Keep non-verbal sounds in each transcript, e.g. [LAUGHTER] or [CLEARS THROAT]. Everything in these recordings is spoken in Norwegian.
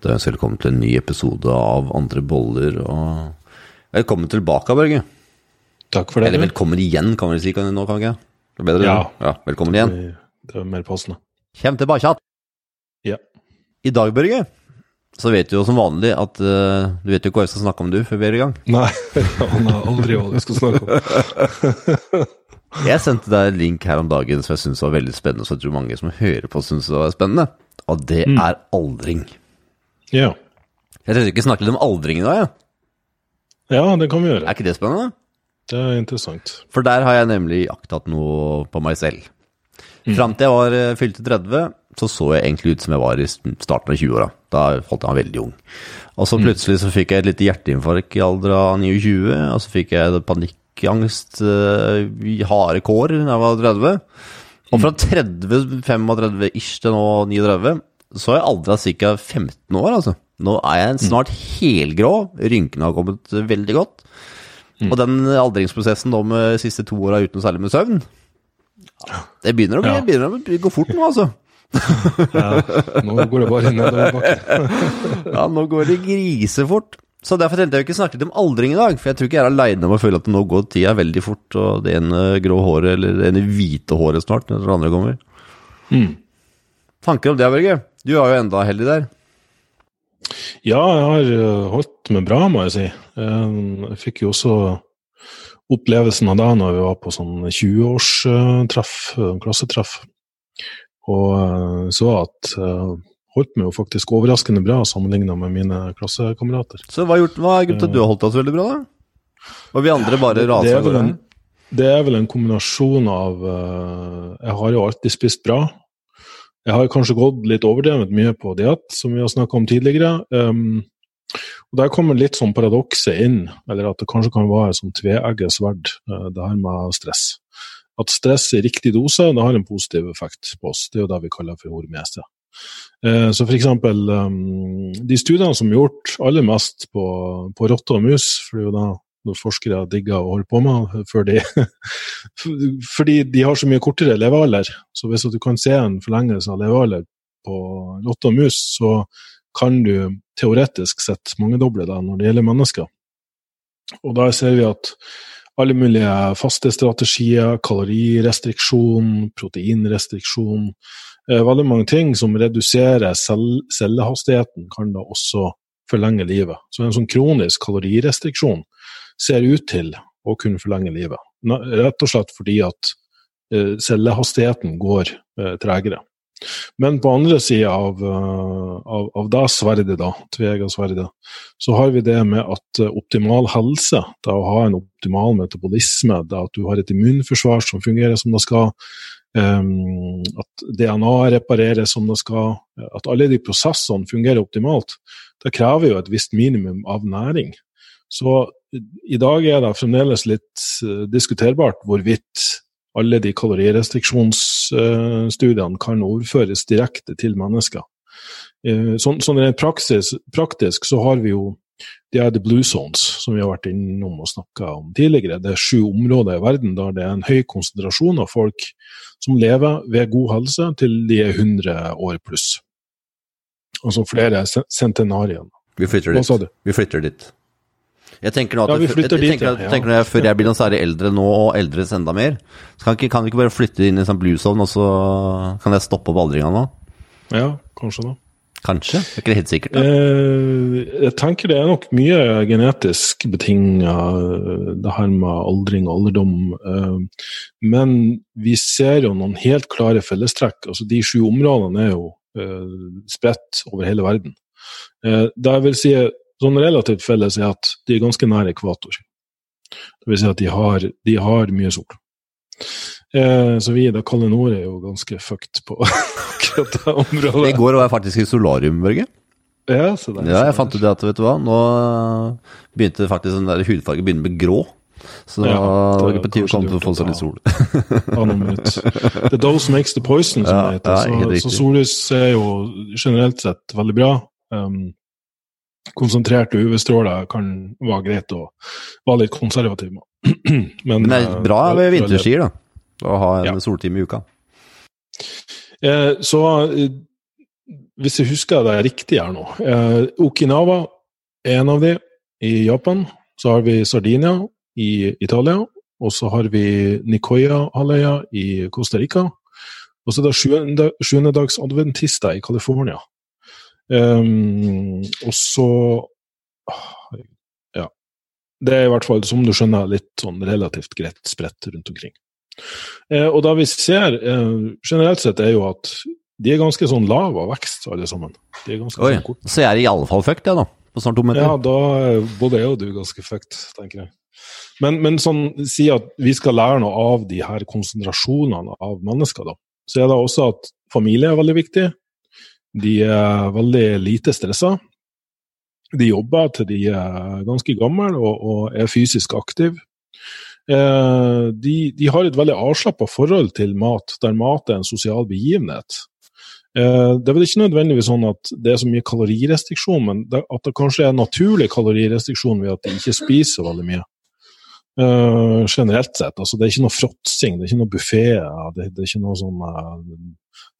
Ønsker velkommen til en ny episode av Andre boller. og Velkommen tilbake, Børge. Takk for det. Eller velkommen igjen, kan vi si kan nå, kan vi ikke? Det er bedre, Ja. ja. Velkommen igjen. Det er mer passende. Kjem tilbake igjen. Ja. I dag, Børge, så vet du jo som vanlig at uh, Du vet jo ikke hva jeg skal snakke om, du, før vi er i gang. Nei, [LAUGHS] han har aldri hva jeg skal snakke om. [LAUGHS] Jeg sendte deg en link her om dagen som jeg syns var veldig spennende, så jeg tror mange som hører på, syns det var spennende. Og det Mm. er aldring. Ja. Jeg tenkte ikke snakke litt om aldring i dag, jeg. ja, det kan vi gjøre. Er ikke det spennende? Det er interessant. For der har jeg nemlig iakttatt noe på meg selv. Mm. Fram til jeg var eh, fylte 30, så så jeg egentlig ut som jeg var i starten av 20-åra. Da holdt jeg meg veldig ung. Og Mm. så plutselig så fikk jeg et lite hjerteinfarkt i alder av 29, og så fikk jeg panikkangst, eh, i harde kår da jeg var 30. Og Mm. fra 30, 35-ish til nå 39, så har jeg aldra ca. 15 år, altså. Nå er jeg Mm. snart helgrå, rynkene har kommet veldig godt. Mm. Og den aldringsprosessen nå med de siste to åra uten særlig med søvn, det begynner å, bli, Ja. begynner å gå fort nå, altså. [LAUGHS] Ja, nå går det bare nedoverbakke. [LAUGHS] Ja, nå går det grisefort. Så derfor tenkte jeg ikke snakke litt om aldring i dag, for jeg tror ikke jeg er aleine om å føle at nå går tida veldig fort, og det ene grå håret, eller det ene hvite håret snart, når det andre kommer. Mm. Tanker om det, Børge? Du er jo enda heldig der. Ja, jeg har eh, holdt meg bra, må jeg si. Eh, Jeg fikk jo også opplevelsen av det når vi var på sånn 20-årstreff, eh, klassetreff. Og så at holdt meg jo faktisk overraskende bra sammenligna med mine klassekamerater. Så hva, har gjort, hva er grunnen til at du har holdt deg så veldig bra, da? Og vi andre bare er av gårde? Det er vel en kombinasjon av Jeg har jo alltid spist bra. Jeg har kanskje gått litt overdrevet mye på diett, som vi har snakka om tidligere. Um, og Der kommer litt sånn paradokset inn, eller at det kanskje kan være som tveegget sverd, uh, det her med stress. At stress i riktig dose det har en positiv effekt på oss. Det er jo det vi kaller for hormese. Uh, Så eksempel um, de studiene som er gjort aller mest på, på rotter og mus, for det er jo da når forskere digger å holde på med, før [LAUGHS] fordi de har så mye kortere levealder. Så hvis du kan se en forlengelse av levealder på rotte og mus, så kan du teoretisk sett mangedoble det når det gjelder mennesker. Og da ser vi at alle mulige faste strategier, kalorirestriksjon, proteinrestriksjon, eh, veldig mange ting som reduserer cellehastigheten, kan da også forlenge livet. Så en sånn kronisk kalorirestriksjon ser ut til å kunne forlenge livet. Rett og slett fordi at eh, cellehastigheten går eh, tregere. Men på andre sida av, eh, av, av det sverdet, da, tveegga sverdet, så har vi det med at optimal helse, det å ha en optimal metabolisme, det at du har et immunforsvar som fungerer som det skal, um, at DNA repareres som det skal, at alle de prosessene fungerer optimalt, det krever jo et visst minimum av næring. Så i dag er det fremdeles litt eh, diskuterbart hvorvidt alle de kalorirestriksjonsstudiene kan overføres direkte til mennesker. Eh, Sånn, sånn rent praktisk så har vi jo de er the blue zones, som vi har vært innom og snakka om tidligere. Det er sju områder i verden der det er en høy konsentrasjon av folk som lever ved god helse til de er 100 år pluss. Altså flere centenarier. Vi flytter dit. Vi flytter dit. Jeg tenker nå at Ja, vi jeg- jeg, tenker, at- tenker jeg, Før jeg blir noe særlig eldre nå, og eldres enda mer, så kan, ikke, kan vi ikke bare flytte inn i sånn bluesovn, og så kan jeg stoppe opp aldringa nå? Ja, kanskje da. Kanskje? Det er ikke helt sikkert. Eh, jeg tenker det er nok mye genetisk betinga, det her med aldring og alderdom. Eh, men vi ser jo noen helt klare fellestrekk. Altså, de sju områdene er jo eh, spredt over hele verden. Eh, det vil si sånn relativt felles er at de er ganske nær ekvator. Det vil si at de har, de har mye sol. Eh, så vi i det kalde nord er jo ganske fucked på [LAUGHS] akkurat det området. I går var jeg faktisk i solarium, Børge. Ja, så det er Ja, jeg fant ut at, vet du hva, nå begynte faktisk den der hudfargen begynne med grå. Så Ja, det var ikke på tide å komme til å få seg litt sol. [LAUGHS] det er dose makes the poison, som Ja, det heter. så, så sollys er jo generelt sett veldig bra. Um, konsentrerte UV-stråler kan være greit å være litt konservativ med. [CLEARS THROAT] Men, Men det er eh, bra ved vinterskier, da. Å ha en Ja. soltime i uka. Eh, så eh, hvis jeg husker det riktig her nå eh, Okinawa er en av de i Japan. Så har vi Sardinia i Italia. Og så har vi Nicoya-halvøya i Costa Rica. Og så er det sjuendedagsadventister i California. Um, og så Ja. Det er i hvert fall, som du skjønner, litt sånn relativt greit spredt rundt omkring. Eh, og da vi ser eh, generelt sett, er jo at de er ganske sånn lav av vekst, alle sammen. De er ganske Oi, sånn kort. så jeg er i alle fall fucked, jeg, da. På snart to meter. Ja, da både jeg og du ganske fucked, tenker jeg. Men, men sånn, si at vi skal lære noe av de her konsentrasjonene av mennesker, da. Så er det også at familie er veldig viktig. De er veldig lite stressa. De jobber til de er ganske gamle og, og er fysisk aktive. Eh, de, de har et veldig avslappa forhold til mat, der mat er en sosial begivenhet. Eh, det er vel ikke nødvendigvis sånn at det er så mye kalorirestriksjon, men det, at det kanskje er naturlig kalorirestriksjon ved at de ikke spiser veldig mye. Eh, generelt sett. Altså, det er ikke noe fråtsing, det er ikke noe buffé, det, det, er ikke noe sånn uh,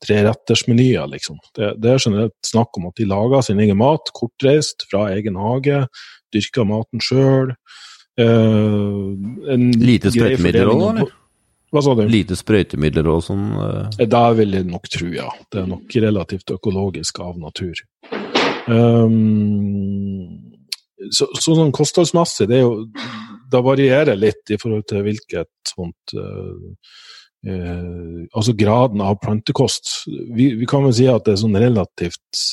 trerettersmenyer, liksom. Det, det, er generelt snakk om at de lager sin egen mat, kortreist, fra egen hage, dyrker maten sjøl. Lite sprøytemidler òg, eller? Hva sa du? Lite sprøytemidler og sånn? Eh. Det vil jeg nok tro, ja. Det er nok relativt økologisk av natur. Um, så, så, sånn kostholdsmessig, det er jo Det varierer litt i forhold til hvilket sånt uh, uh, Altså graden av plantekost. Vi, vi, kan vel si at det er sånn relativt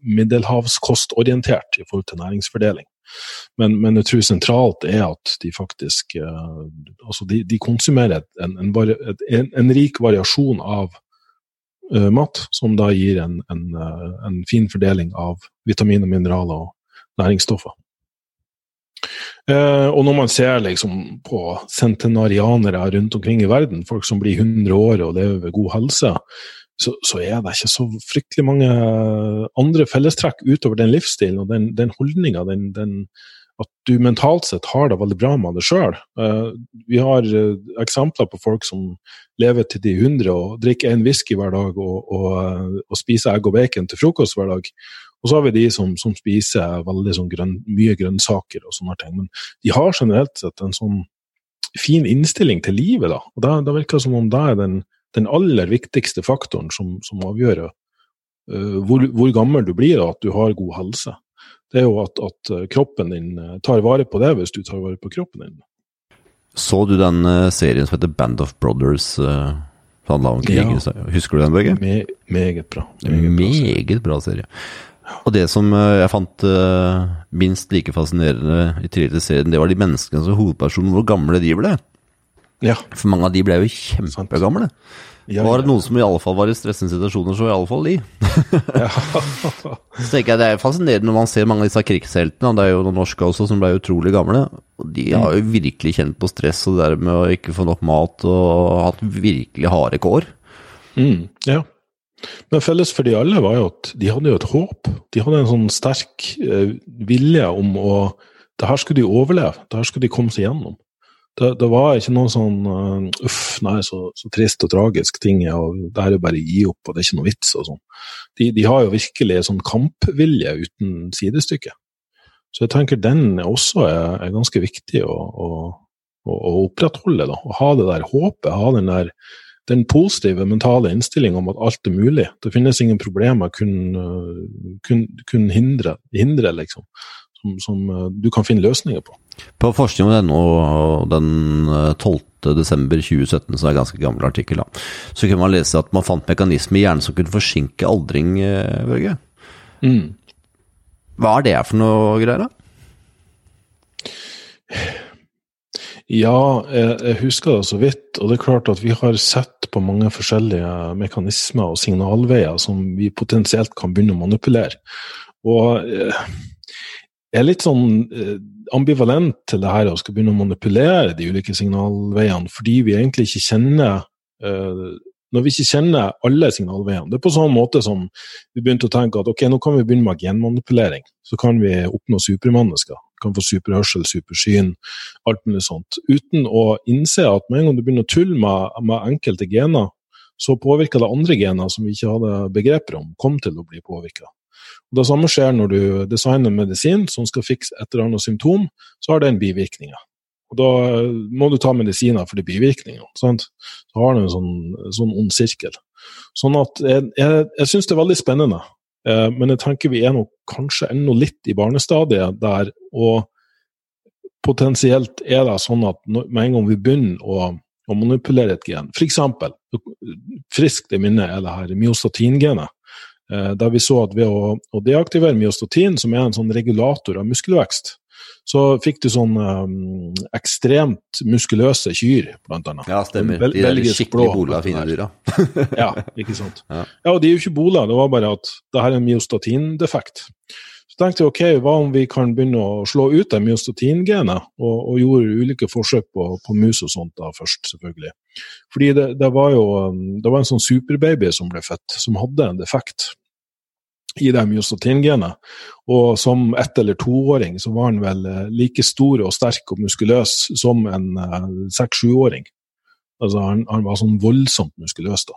middelhavskostorientert i forhold til næringsfordeling. Men, men, jeg tror sentralt er at de faktisk eh, altså de, de, konsumerer en, en, en, en, rik variasjon av uh, mat, som da gir en, uh, fin fordeling av vitamin og mineraler og næringsstoffer. Og når man ser liksom på centenarianere rundt omkring i verden, folk som blir 100 år og lever ved god helse, så, så, er det ikke så fryktelig mange andre fellestrekk utover den livsstilen og den, den holdninga, den, den, at du mentalt sett har det veldig bra med det sjøl. Uh, eh, vi har uh, eksempler på folk som lever til de 100 og drikker én whisky hver dag og, og, uh, og, spiser egg og bacon til frokost hver dag. Og så har vi de som, som spiser veldig sånn grønn, mye grønnsaker og sånne ting. Men de har generelt sett en sånn fin innstilling til livet, da. Og da, virker det som om det er den den aller viktigste faktoren som, som avgjør uh, hvor, hvor, gammel du blir og at du har god helse. Det er jo at, at, eh, kroppen din eh, tar vare på det hvis du tar vare på kroppen din. Så du den uh, serien som heter Band of Brothers? Uh, handla om krig? Ja. Husker du den, Børge? Me meget bra. Meget, meget bra, serie. Og det som jeg fant minst like fascinerende i tredje serien, det var de menneskene som hovedpersonen, hvor gamle de ble. Ja. For mange av de ble jo kjempegamle. Ja, var det noen som i alle fall var i stressende situasjoner, så i alle fall de. [LAUGHS] så tenker jeg Det er fascinerende når man ser mange av disse krigsheltene, det er jo noen norske også som ble utrolig gamle. og De har jo virkelig kjent på stress og det der med å ikke få nok mat og hatt virkelig harde kår. Mm, ja. Men felles for de alle var jo at de hadde jo et håp. De hadde en sånn sterk eh, vilje om å Det her skulle de overleve, det her skulle de komme seg gjennom det, det, var ikke noe sånn uh, uff, nei, så, så, trist og tragisk ting, og det her er bare å gi opp, og det er ikke noe vits og sånn. De, de, har jo virkelig sånn kampvilje uten sidestykke. Så jeg tenker den også er, er ganske viktig å, å, å, å opprettholde. da, Å ha det der håpet, ha den der den positive mentale innstillinga om at alt er mulig. Det finnes ingen problemer, kun, kun, kun hindre, hindre liksom som, som eh, du kan finne løsninger på. På forskning.no den 12.12.2017, eh, som er en ganske gammel artikkel, da, så kunne man lese at man fant mekanismer i hjernen som kunne forsinke aldring, Børge. Mm. Hva er det for noe greier, da? Ja, jeg husker det så vidt. Og det er klart at vi har sett på mange forskjellige mekanismer og signalveier som vi potensielt kan begynne å manipulere. Og jeg er litt sånn eh, ambivalent til det her og skal begynne å manipulere de ulike signalveiene, fordi vi egentlig ikke kjenner eh, Når vi ikke kjenner alle signalveiene. Det er på sånn måte som vi begynte å tenke at ok, nå kan vi begynne med genmanipulering. Så kan vi oppnå supermennesker. Kan få superhørsel, supersyn, alt mulig sånt. Uten å innse at med en gang du begynner å tulle med, med enkelte gener, så påvirker det andre gener som vi ikke hadde begreper om, kom til å bli påvirka. Det samme skjer når du designer medisin som skal fikse et eller annet symptom, så har det en bivirkning. Og Da må du ta medisiner for de bivirkningene. Sant? Så har du en sånn, sånn ond sirkel. Sånn at jeg, jeg, jeg syns det er veldig spennende. Eh, men jeg tenker vi er nok kanskje ennå litt i barnestadiet der, og potensielt er det sånn at med en gang vi begynner å, å manipulere et gen, f.eks. friskt i minne er det her myostatingenet, der vi så at ved å, å, deaktivere myostatin, som er en sånn regulator av muskelvekst, så fikk du sånn um, ekstremt muskuløse kyr, blant annet. Ja, stemmer. Bel de der skikkelig bola fine dyra. [LAUGHS] ja, ikke sant. Ja. ja. og de er jo ikke bola, det var bare at det her er en myostatindefekt. Så tenkte jeg ok, hva om vi kan begynne å slå ut det myostatingenet, og, og gjorde ulike forsøk på, på, mus og sånt da først, selvfølgelig. Fordi det, det, var jo um, det var en sånn superbaby som ble født, som hadde en defekt i det myostatingenet. Og som ett- eller toåring så var han vel eh, like stor og sterk og muskuløs som en uh, seks-sjuåring. Altså han, han, var sånn voldsomt muskuløs da.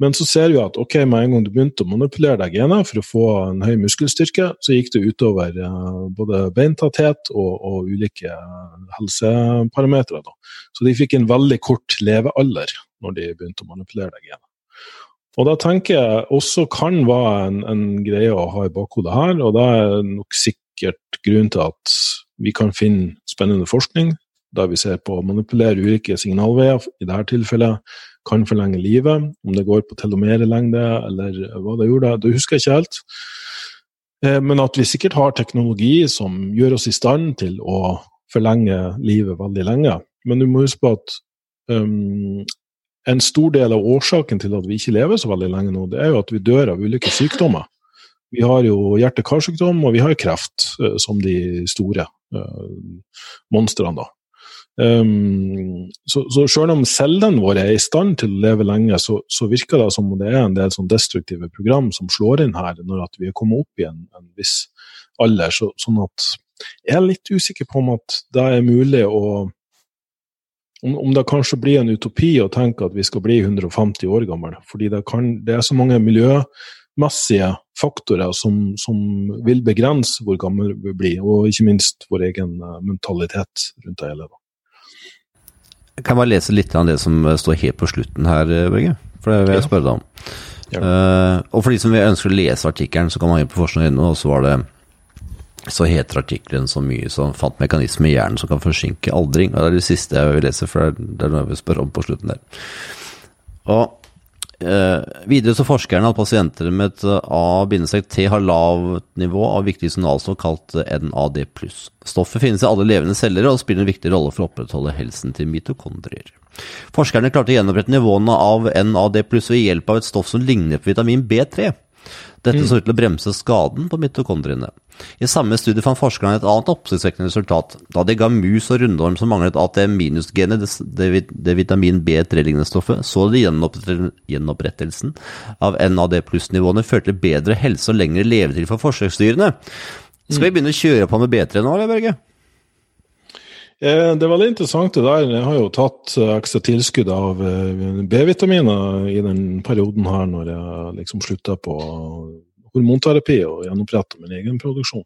Men så ser vi at ok, med en gang du begynte å manipulere deg genet for å få en høy muskelstyrke, så gikk det utover uh, både beintatthet og, og ulike helseparametere. Så de fikk en veldig kort levealder når de begynte å manipulere deg gener. Og da tenker jeg også kan være en, en greie å ha i bakhodet her, og det er nok sikkert grunnen til at vi kan finne spennende forskning der vi ser på å manipulere ulike signalveier, i dette tilfellet kan forlenge livet. Om det går på telomerelengde eller hva det gjorde, det husker jeg ikke helt. Eh, men at vi sikkert har teknologi som gjør oss i stand til å forlenge livet veldig lenge. Men du må huske på at um, en stor del av årsaken til at vi ikke lever så veldig lenge nå, det er jo at vi dør av ulike sykdommer. Vi har jo hjerte-karsykdom, og vi har kreft uh, som de store uh, monstrene. da. Um, så, så selv om cellene våre er i stand til å leve lenge, så, så, virker det som om det er en del sånn destruktive program som slår inn her når vi er kommet opp i en, en viss alder. Så, sånn at jeg er litt usikker på om at det er mulig å om, om, det kanskje blir en utopi å tenke at vi skal bli 150 år gamle. Fordi det, kan, det er så mange miljømessige faktorer som, som, vil begrense hvor gammel vi blir, og ikke minst vår egen eh, mentalitet rundt det hele. Jeg kan bare lese litt av det som står helt på slutten her, Børge. For det vil jeg spørre deg om. Ja. Uh, og for de som ønsker å lese artikkelen, så kan man inn på forskning.no, og så var det så heter artikkelen så mye som 'Fant mekanisme i hjernen som kan forsinke aldring'. Og det er det siste jeg vil lese, for det er noe jeg vil spørre om på slutten der. Og Eh, videre så forskerne at pasienter med et eh, A-T har lavt nivå av viktig signalstoff kalt eh, NAD+. Stoffet finnes i alle levende celler og spiller en viktig rolle for å opprettholde helsen til mitokondrier. Forskerne klarte å gjenopprette nivåene av NAD+, ved hjelp av et stoff som ligner på vitamin B3. Dette mm. så ut til å bremse skaden på mitokondriene. I samme studie fant forskerne et annet oppsiktsvekkende resultat. Da de ga mus og rundorm som manglet det, det, det, vitamin B3-lignende stoffet, så de gjenopprettelsen av NAD pluss-nivåene førte til bedre helse og lengre levetid for forsøksdyrene. Skal vi mm. begynne å kjøre på med B3 nå, eller, Børge? Eh, det er veldig interessant det der. Jeg har jo tatt eh, ekstra tilskudd av eh, B-vitaminer i den perioden her når jeg liksom slutta på hormonterapi og gjenoppretta min egen produksjon.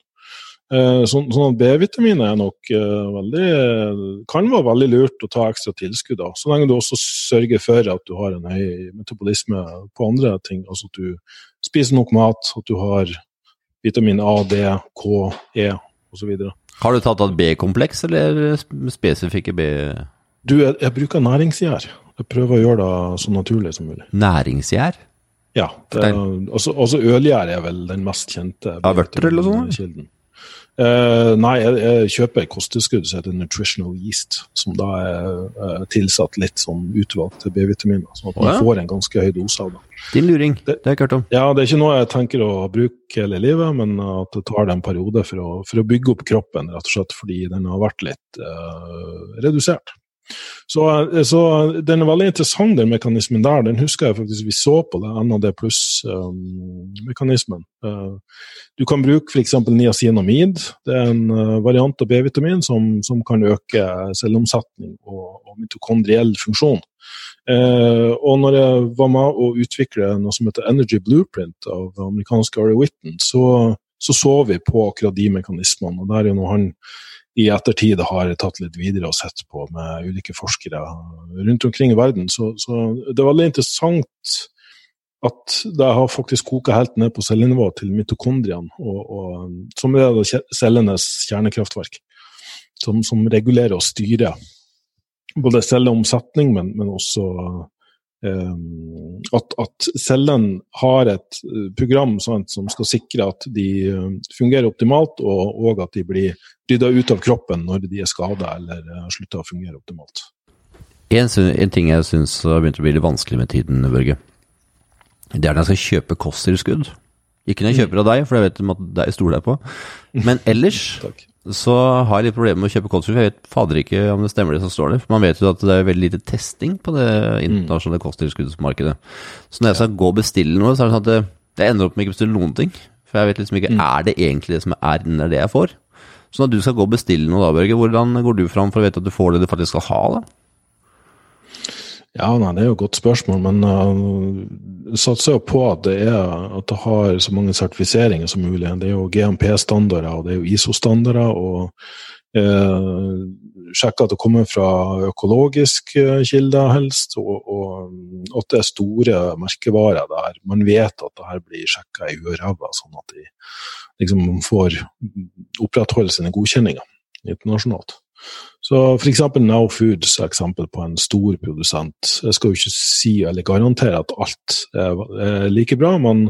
Sånn, sånn at B-vitaminer er nok veldig kan være veldig lurt å ta ekstra tilskudd av. Så lenge du også sørger for at du har en høy metabolisme på andre ting. Altså at du spiser nok mat, at du har vitamin A, D, K, E osv. Har du tatt av B-kompleks, eller spesifikke B... Du, jeg, jeg bruker næringsgjær. Jeg prøver å gjøre det så naturlig som mulig. Næringsgjær? Ja. Det, også, også ølgjær er vel den mest kjente. Ja, vørter eller noe sånt? Uh, nei, jeg, jeg kjøper et kosttilskudd som heter Nutritional Yeast, som da er uh, tilsatt litt sånn utvalgte B-vitaminer. Sånn at man ja. får en ganske høy dose av det. Din luring, det, har jeg hørt om. Ja, det er ikke noe jeg tenker å bruke hele livet, men at det tar det en periode for å, for å bygge opp kroppen, rett og slett fordi den har vært litt uh, redusert. Så, så, den er veldig interessant, den mekanismen der. Den husker jeg faktisk vi så på det NAD pluss-mekanismen. Um, uh, du kan bruke f.eks. niacinamid. Det er en variant av B-vitamin som, som, kan øke selvomsetning og, og mitokondriell funksjon. Uh, og når jeg var med å utvikle noe som heter Energy Blueprint av amerikanske Ari Whitten, så, så, så vi på akkurat de mekanismene. og der er jo noe han i ettertid har tatt litt videre og sett på med ulike forskere rundt omkring i verden. Så, så det er veldig interessant at det har faktisk koka helt ned på cellenivå til mitokondriene, som er cellenes kjernekraftverk, som, som, regulerer og styrer både celleomsetning, men, men også at, at cellen har et eh, program sant, som skal sikre at de eh, fungerer optimalt, og, og at de blir rydda ut av kroppen når de er skada eller slutter å fungere optimalt. En, en ting jeg syns har begynt å bli litt vanskelig med tiden, Børge, det er når jeg skal kjøpe kosttilskudd. Ikke når jeg kjøper av deg, for jeg vet at jeg stoler der på. Men [LAUGHS] ellers så har jeg litt problemer med å kjøpe kosttilskudd. Jeg vet fader ikke om det stemmer det som står der. For man vet jo at det er veldig lite testing på det internasjonale kosttilskuddsmarkedet. Så når jeg skal gå og bestille noe, så er det sånn at det, jeg ender opp med ikke å bestille noen ting. For jeg vet liksom ikke er det egentlig det som er, er det jeg får. Så når du skal gå og bestille noe da, Børge, hvordan går du fram for å vite at du får det du faktisk skal ha? da? Ja, nei, Det er jo et godt spørsmål, men uh, satser jo på at det, er, at det har så mange sertifiseringer som mulig. Det er jo GMP-standarder og det er jo ISO-standarder. og uh, Sjekke at det kommer fra økologisk uh, kilde, helst, og, og at det er store merkevarer der man vet at det her blir sjekka i huet sånn at de liksom får opprettholde sine godkjenninger internasjonalt. Så f.eks. Now Foods er eksempel på en stor produsent. Jeg skal jo ikke si eller garantere at alt er like bra, men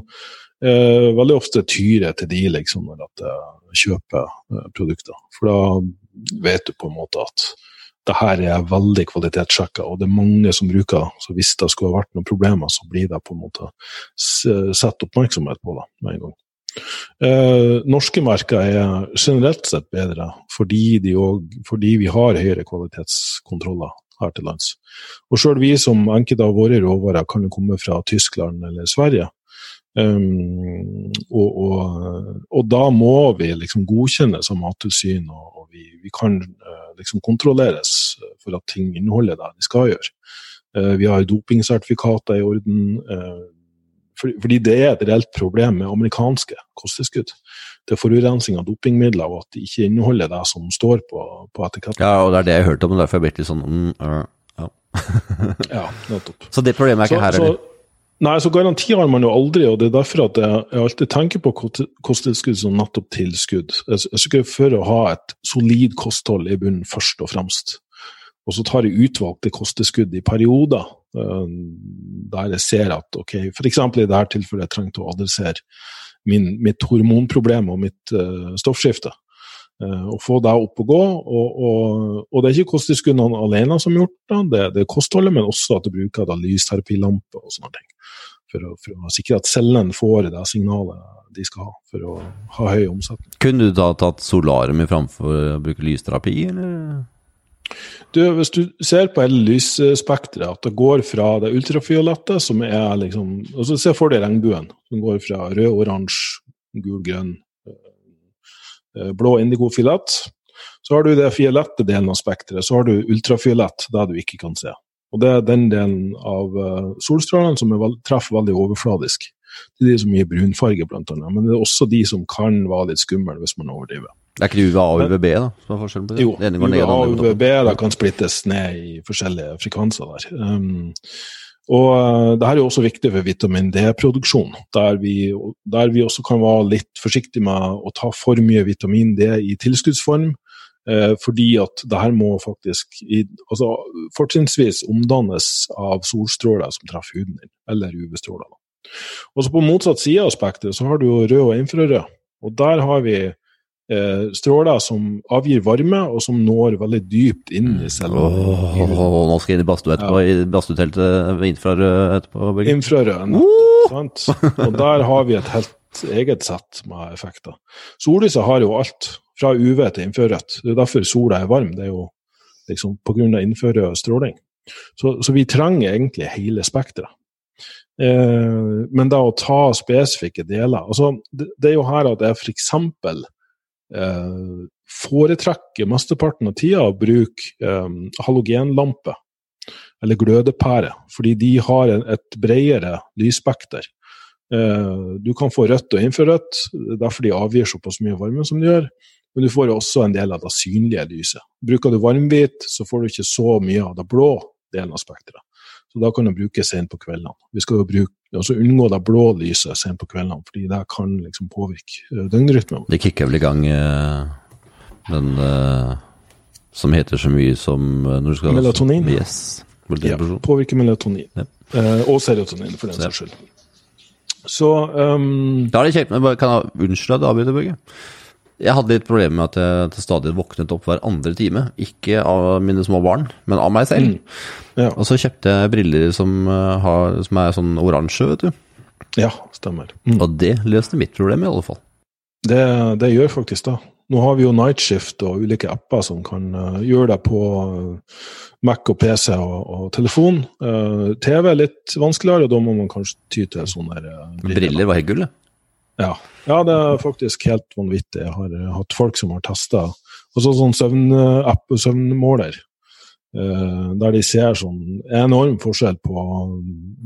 eh, veldig ofte tyr jeg til de liksom, når jeg kjøper eh, produkter. For da vet du på en måte at det her er veldig kvalitetssjekka, og det er mange som bruker Så hvis det skulle ha vært noen problemer, så blir det på en måte sett oppmerksomhet på det med en gang. Eh, norske merker er generelt sett bedre fordi, også, fordi, vi har høyere kvalitetskontroller her til lands. Og sjøl vi som enkelte av våre råvarer kan jo komme fra Tyskland eller Sverige. Um, og, og, og, da må vi liksom godkjennes av Mattilsyn, og, og vi, vi, kan uh, liksom kontrolleres for at ting inneholder det de skal gjøre. Uh, vi har dopingsertifikater i orden. Uh, fordi det er et reelt problem med amerikanske kosttilskudd. Det er forurensning av dopingmidler, og at de ikke inneholder det som står på, på etiketten. Ja, og det er det jeg hørte om, og derfor jeg blitt litt sånn mm, uh, ja. [LAUGHS] ja, nettopp. Så det problemet er ikke så, her, eller? Nei, så garanti har man jo aldri, og det er derfor at jeg, jeg alltid tenker på kosttilskudd som nettopp tilskudd. Jeg, skal for å ha et solid kosthold i bunnen først og fremst. Og så tar jeg utvalgte kosteskudd i perioder uh, der jeg ser at ok, f.eks. i dette tilfellet jeg trengte å adressere min, mitt hormonproblem og mitt uh, stoffskifte. Og få det opp og gå. Og, og, og det er ikke kosttilskuddene alene som har gjort det, det, det er kostholdet, men også at du bruker da lysterapilampe og sånne ting. For å, for å, sikre at cellene får det signalet de skal ha for å ha høy omsetning. Kunne du da tatt solarium framfor å bruke lysterapi, eller? Du, hvis du ser på hele lysspekteret, at det går fra det ultrafiolette, som er liksom altså Se for deg regnbuen, som går fra rød, oransje, gul, grønn, eh, blå, indigo, fiolett. Så har du det fiolette delen av spekteret. Så har du ultrafiolett, det du ikke kan se. Og Det er den delen av uh, solstrålene som treffer veldig overfladisk. Det er de som gir brunfarge, annet. Men det er også de som kan være litt skumle hvis man overdriver. Det er ikke UVA og UVB, da? som er forskjellen på det? Jo, UVA og UVB da kan splittes ned i forskjellige frekvenser der. Um, og uh, det her er jo også viktig for vitamin D-produksjon, der, der, vi også kan være litt forsiktige med å ta for mye vitamin D i tilskuddsform. eh, fordi at det her må faktisk i, altså, fortrinnsvis omdannes av solstråler som treffer huden din, eller UV-stråler. Og så På motsatt side av spekteret så har du jo rød og infrarød. Og der har vi eh, stråler som avgir varme, og som når veldig dypt inn i cella. Oh, oh, oh, nå skal jeg inn i badstue etterpå, ja. i badstueteltet infrarød etterpå. Infrarød, uh! sant? Og der har vi et helt eget sett med effekter. Sollyset har jo alt, fra UV til infrarødt. Det er derfor sola er varm. Det er jo liksom, pga. infrarød stråling. Så, så, vi trenger egentlig hele spekteret. Eh, men da å ta spesifikke deler altså, det, det, er jo her at jeg f.eks. Eh, foretrekker mesteparten av tida å bruke eh, halogenlampe eller glødepære, fordi de har et bredere lysspekter. Eh, du kan få rødt og infrarødt, derfor de avgir såpass mye varme som de gjør. Men du får også en del av det synlige lyset. Bruker du varmhvit, så får du ikke så mye av det blå delen av spekteret. Så da kan du bruke sent på kveldene. Vi skal jo bruke, altså unngå det blå lyset sent på kveldene, fordi det kan liksom påvirke eh, døgnrytmen. Det kicker vel i gang uh, den uh, som heter så mye som du Melatonin. Yes. Ja, påvirker melatonin. Ja. og serotonin, for den saks skyld. Så um, Da er det kjekt, men kan jeg unnskylde at jeg avbryter, Børge? Jeg hadde litt problemer med at jeg til stadig våknet opp hver andre time. Ikke av mine små barn, men av meg selv. Mm. Ja. Og så kjøpte jeg briller som, eh, har, som er sånn oransje, vet du. Ja, stemmer. Mm. Og det løste mitt problem, i alle fall. Det, det, gjør faktisk det. Nå har vi jo Nightshift og ulike apper som kan uh, gjøre det på uh, Mac og PC og, og telefon. Uh, TV er litt vanskeligere, og da må man kanskje ty til sånne briller. Briller var helt gull, det. Ja. ja. det er faktisk helt vanvittig. Jeg har hatt folk som har testa også sånn søvnapp søvnmåler. Uh, der de ser sånn enorm forskjell på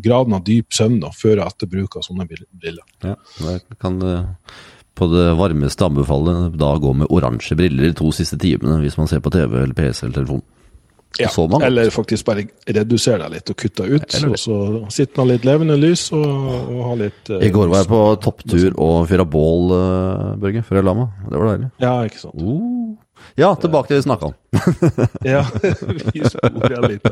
graden av dyp søvn da, før og etter bruk av sånne briller. Ja, det kan på det varmeste anbefale da gå med oransje briller de to siste timene hvis man ser på TV eller PC eller telefon. Ja, eller faktisk bare redusere deg litt og kutte ut. Eller, og så sitte med litt levende lys og, og ha litt uh, I går var jeg på topptur og fyra bål, uh, Børge, før jeg la meg. Det var deilig. Ja, ikke sant. Uh. Ja, tilbake til det vi snakka om. [LAUGHS] ja, vi sporer litt.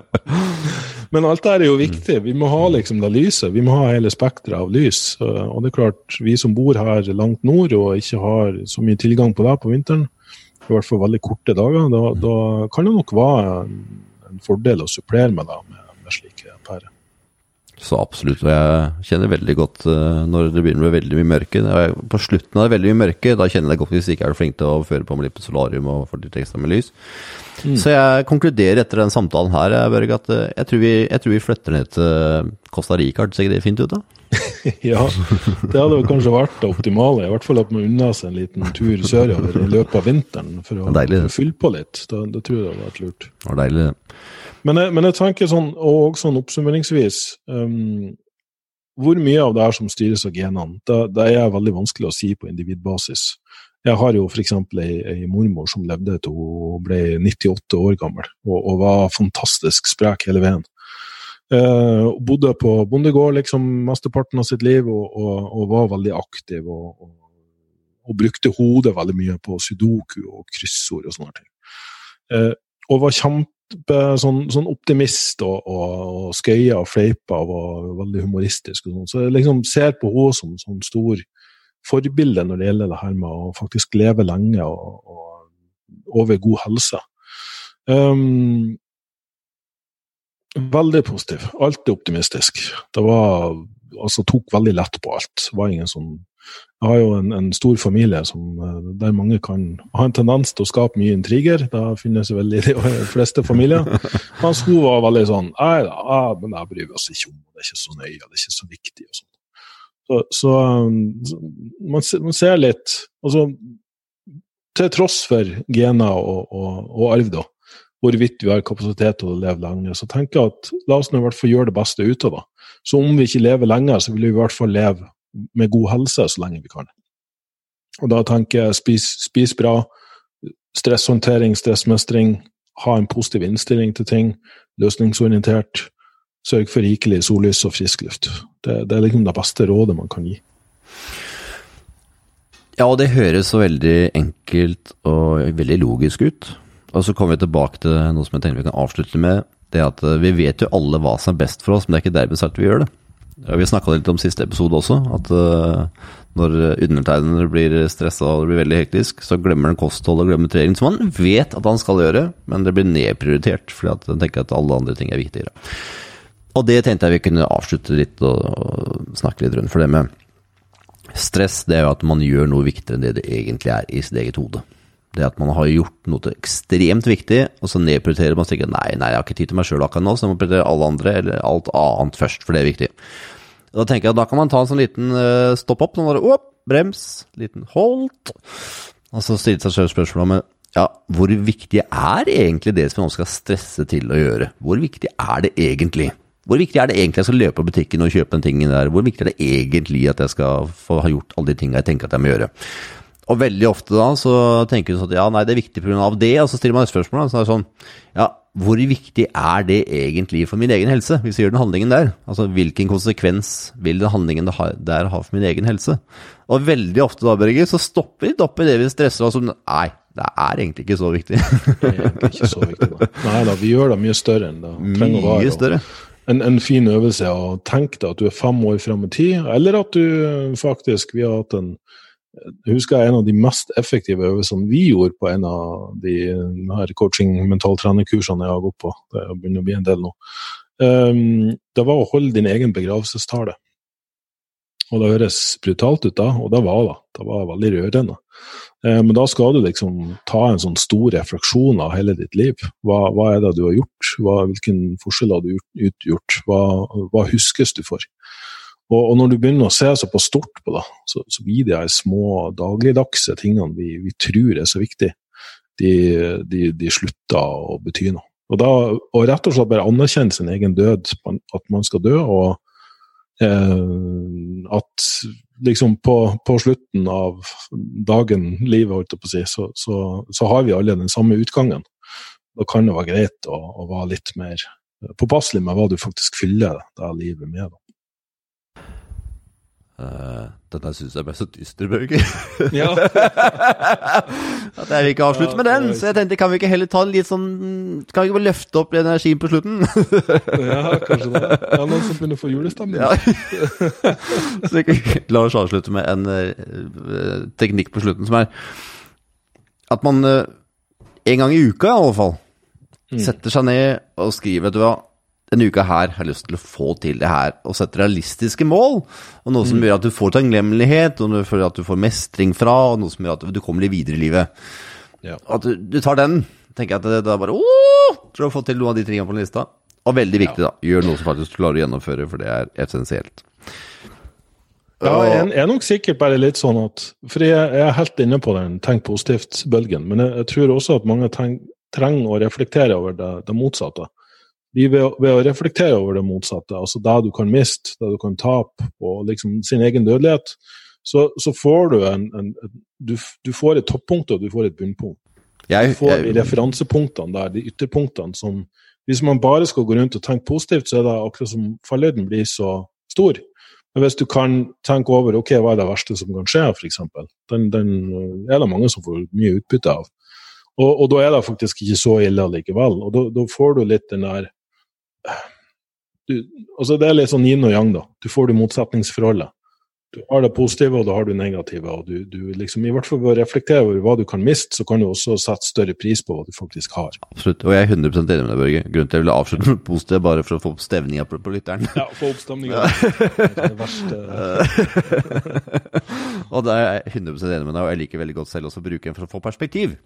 Men alt det her er jo viktig. Vi må ha liksom det lyset. Vi må ha hele spekteret av lys. Og det er klart, vi som bor her langt nord og ikke har så mye tilgang på det på vinteren, i hvert fall veldig korte dager, da, da kan det nok være en, fordel å supplere med det med, pærer. Så absolutt. Og jeg kjenner veldig godt uh, når det begynner bli veldig mye mørke. På slutten av det veldig mye mørke, da kjenner jeg godt hvis jeg ikke er flink til å føre på med litt solarium og få litt ekstra med lys. Mm. Så jeg konkluderer etter den samtalen her, Børge, at uh, jeg tror, vi, jeg tror, vi, flytter ned til Costa Rica. Ser ikke det fint ut, da? [LAUGHS] ja, det hadde kanskje vært det optimale. I hvert fall at man unna seg en liten tur sørover i løpet av vinteren for å, for å fylle på litt. Da, da, tror jeg det hadde vært lurt. Det var deilig, det. Men men jeg tenker sånn, og sånn oppsummeringsvis um, Hvor mye av det er som styres av genene, det, det, er veldig vanskelig å si på individbasis. Jeg har jo f.eks. Ei, ei mormor som levde til hun ble 98 år gammel, og, og var fantastisk sprek hele veien. Uh, bodde på bondegård liksom mesteparten av sitt liv og, og, og var veldig aktiv. Og, og, brukte hodet veldig mye på sudoku og kryssord og sånne ting. Uh, og var kjempe sånn, sånn optimist og, og, og skøya og fleipa og veldig humoristisk. og sånn. Så jeg liksom ser på henne som sånn stor forbilde når det gjelder det her med å faktisk leve lenge og, og over god helse. Um, veldig positiv. Alltid optimistisk. Det var altså tok veldig lett på alt. Var ingen sånn jeg har jo en, en, stor familie som, eh, der mange kan ha en tendens til å skape mye intriger. Det finnes vel i de [LAUGHS] fleste familier. Mens hun var veldig sånn Nei da, men det bryr oss ikke om. Det er ikke så nøye, det er ikke så viktig. og sånt. Så, så, så man, man, ser litt altså, Til tross for gener og, og, og arv, da, hvorvidt vi har kapasitet til å leve lenge, så tenker jeg at la oss nå i hvert fall gjøre det beste ut av det. Så om vi ikke lever lenger, så vil vi i hvert fall leve med god helse så lenge vi kan. Og da tenker jeg spis, spis bra, stresshåndtering, stressmestring, ha en positiv innstilling til ting, løsningsorientert, sørg for rikelig sollys og frisk luft. Det, det er liksom det beste rådet man kan gi. Ja, og det høres så veldig enkelt og veldig logisk ut. Og så kommer vi tilbake til noe som jeg tenker vi kan avslutte med. Det at vi vet jo alle hva som er best for oss, men det er ikke dermed sagt vi gjør det. Vi snakka litt om siste episode også, at uh, når undertegnede blir stressa og det blir veldig hektisk, så glemmer han kosthold og glemmer trening, som han vet at han skal gjøre, men det blir nedprioritert fordi at han tenker at alle andre ting er viktigere. Og det tenkte jeg vi kunne avslutte litt og snakke litt rundt. For det med stress, det er jo at man gjør noe viktigere enn det det egentlig er i sitt eget hode. Det at man har gjort noe ekstremt viktig, og så nedprioriterer man og tenker nei, nei, jeg har ikke tid til meg sjøl akkurat nå, så jeg må prioritere alle andre eller alt annet først, for det er viktig. Da tenker jeg at da kan man ta en sånn liten uh, stopp opp, sånn bare, opp, brems, liten holdt, og så stille seg selv spørsmålet om ja, hvor viktig er egentlig det som man skal stresse til å gjøre? Hvor viktig er det egentlig? Hvor viktig er det egentlig jeg skal løpe på butikken og kjøpe den tingen der? Hvor viktig er det egentlig at jeg skal få ha gjort alle de tingene jeg tenker at jeg må gjøre? Og veldig ofte da så tenker du sånn at ja, nei, det er viktig pga. det, og så stiller man et spørsmål. Så er det sånn, ja, hvor viktig er det egentlig for min egen helse, hvis jeg gjør den handlingen der? Altså hvilken konsekvens vil den handlingen der ha for min egen helse? Og veldig ofte da, Børge, så stopper vi litt opp i det vi stresser oss om. Nei, det er egentlig ikke så viktig. [LAUGHS] det er egentlig ikke så viktig, da. Nei da, vi gjør det mye større enn det trenger å være. Mye større. En, en, fin øvelse å tenke deg at du er fem år fram i tid, eller at du faktisk Vi har hatt en jeg husker en av de mest effektive øvelsene vi gjorde på en av de her coaching-mentaltrenerkursene jeg har gått på. Det begynner å bli en del nå. Um, det var å holde din egen begravelsestale. Og det høres brutalt ut da, og det var det. Det var veldig rørende. Eh, men da skal du liksom ta en sånn stor refleksjon av hele ditt liv. Hva, hva er det du har gjort? Hva, hvilken forskjell har du utgjort? Hva, hva huskes du for? Og, og, når du begynner å se så på stort på det, så, så blir de her små dagligdagse tingene vi, vi tror er så viktige, de, de, de slutter å bety noe. Og da, og rett og slett bare anerkjenne sin egen død, at man skal dø, og eh, at liksom på, på, slutten av dagen, livet, holdt jeg på å si, så, så, så, har vi alle den samme utgangen. Da kan det være greit å, å være litt mer påpasselig med hva du faktisk fyller det livet med. Da. Uh, denne syns jeg ble så dyster, Børge. Ja. [LAUGHS] at jeg vil ikke avslutte ja, med den, så jeg tenkte kan vi ikke heller ta litt sånn Kan vi ikke bare løfte opp energien på slutten? ja, kanskje det. Ja, noen som begynner å få julestemning. Ja. [LAUGHS] så la oss avslutte med en uh, teknikk på slutten som er at man uh, en gang i uka i alle fall mm. setter seg ned og skriver, vet du hva denne uka her har jeg lyst til å få til det her, og sette realistiske mål. Og noe som mm. gjør at du får takknemlighet, og noe at du får mestring fra, og noe som gjør at du kommer litt videre i livet. Ja. At du, du, tar den, tenker jeg at det, det er bare åh, tror du har fått til noen av de tingene på lista. Og veldig viktig, ja. da. Gjør noe som faktisk klarer å gjennomføre, for det er essensielt. Ja, jeg er nok sikkert bare litt sånn at For jeg, er helt inne på den tenk positivt-bølgen, men jeg, jeg, tror også at mange tenk, trenger å reflektere over det, det motsatte ved, ved, å reflektere over det motsatte, altså det du kan miste, det du kan tape, og liksom sin egen dødelighet, så, så får du en, en du, du, får et toppunkt og du får et bunnpunkt. Jeg, du får de referansepunktene der, de ytterpunktene som Hvis man bare skal gå rundt og tenke positivt, så er det akkurat som fallhøyden blir så stor. Men hvis du kan tenke over ok, hva er det verste som kan skje, f.eks., den, den er det mange som får mye utbytte av. Og, og, da er det faktisk ikke så ille likevel. Og da, da får du litt den der du, altså Det er litt sånn yin og yang, da. Du får det motsetningsforholdet. Du har det positive, og da har du negative. og du, du liksom, I hvert fall ved å reflektere over hva du kan miste, så kan du også sette større pris på hva du faktisk har. Absolutt, og jeg er 100 enig med deg, Børge. Grunnen til at jeg ville avslutte med positivt, bare for å få opp stemninga på, på, lytteren. Ja, få opp stemninga. det verste. [LAUGHS] og da er jeg 100 enig med deg, og jeg liker veldig godt selv også å bruke den for å få perspektiv.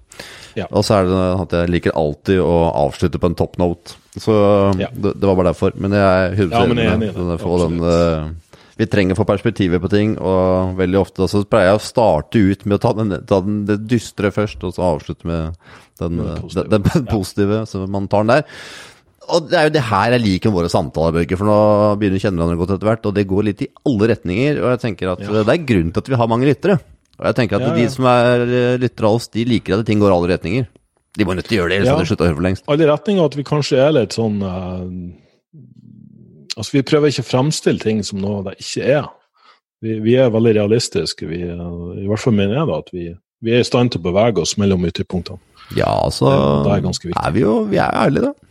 Ja. Og så er det at jeg liker alltid å avslutte på en top note. Så ja. det, det, var bare derfor. Men jeg er 100 ja, enig med deg. Den, uh, vi trenger å få perspektiver på ting, og veldig ofte så pleier jeg å starte ut med å ta, den, ta den, det dystre først, og så avslutte med den, den positive, den, den positive ja. så man tar den der. Og det er jo det her jeg liker med våre samtaler, Børge, for nå begynner vi å kjenne hverandre godt etter hvert, og det går litt i alle retninger, og jeg tenker at ja. det er grunnen til at vi har mange lyttere. Og jeg tenker at ja, de som er eh, lyttere av oss, de liker at ting går i alle retninger. De må nødt til å gjøre det, ellers hadde de slutta å høre for lengst. Alle retninger, at vi kanskje er litt sånn uh Altså, vi prøver ikke å fremstille ting som noe det ikke er. Vi, vi er veldig realistiske. Vi, I hvert fall mener jeg da at vi, vi, er i stand til å bevege oss mellom ytterpunktene. Ja, altså det, er, det er, vi jo vi er ærlige, da.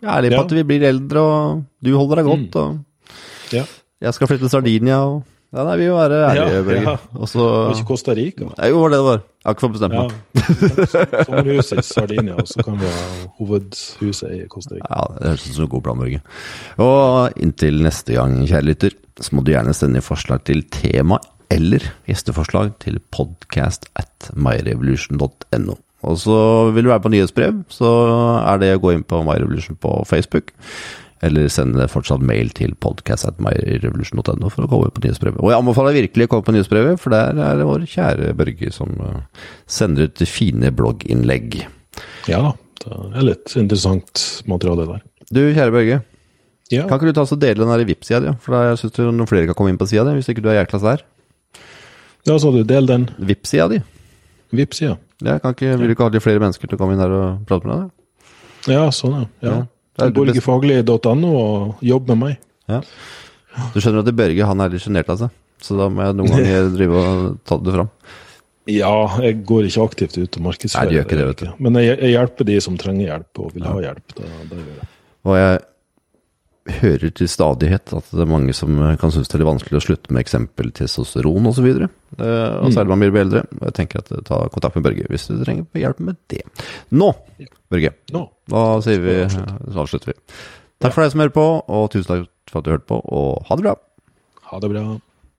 Vi er ærlige på at vi blir eldre, og du holder deg godt. Mm. og ja. Jeg skal flytte til Sardinia. og ja, nei, vi må være ærlige, ja, Børge. Ja. Også... Det ikke Costa Rica? Nei, jo, det det var. Jeg har ikke fått bestemt meg. Ja. Sommerhuset i Sardinia, og så kan vi ha hovedhuset i Costa Rica. Ja, Det høres ut som en god plan, Børge. Og inntil neste gang, kjære lytter, så må du gjerne sende forslag til tema eller gjesteforslag til podcast at myrevolution.no. Og så vil du være på nyhetsbrev, så er det å gå inn på MyRevolution på Facebook. Eller sende fortsatt mail til podcast.myrevolution.no for å komme på nyhetsbrevet. Og jeg anbefaler virkelig å komme på nyhetsbrevet, for der er det vår kjære Børge som eh, sender ut fine blogginnlegg. Ja da, det er litt interessant materiale der. Du, kjære Børge. Ja. Kan ikke du ta og dele den der VIP-sida di? For da syns noen flere kan komme inn på sida di, hvis ikke du er jækla der. Ja, så du del den VIP-sida di. Vipps-sida. Ja, kan ikke, vil du ikke ha litt flere mennesker til å komme inn her og prate med deg? Ja, sånn ja. ja. Ja. Borgefaglig.no og jobb med meg. Ja. Du skjønner at Børge han er litt sjenert av seg, så da må jeg noen ganger [LAUGHS] drive og ta det fram. Ja, jeg går ikke aktivt ut og markedsfører. Nei, du gjør ikke det, vet du. Men jeg, jeg hjelper de som trenger hjelp og vil ha hjelp. Da, da gjør jeg. Og jeg hører til stadighet at det er mange som kan synes det er vanskelig å slutte med eksempel testosteron osv. Og, og særlig man blir eldre. Jeg tenker at ta kontakt med Børge hvis du trenger hjelp med det. Nå, Børge, Nå. da sier vi, så avslutter vi. Takk for deg som hører på, og tusen takk for at du hørte på, og ha det bra. Ha det bra.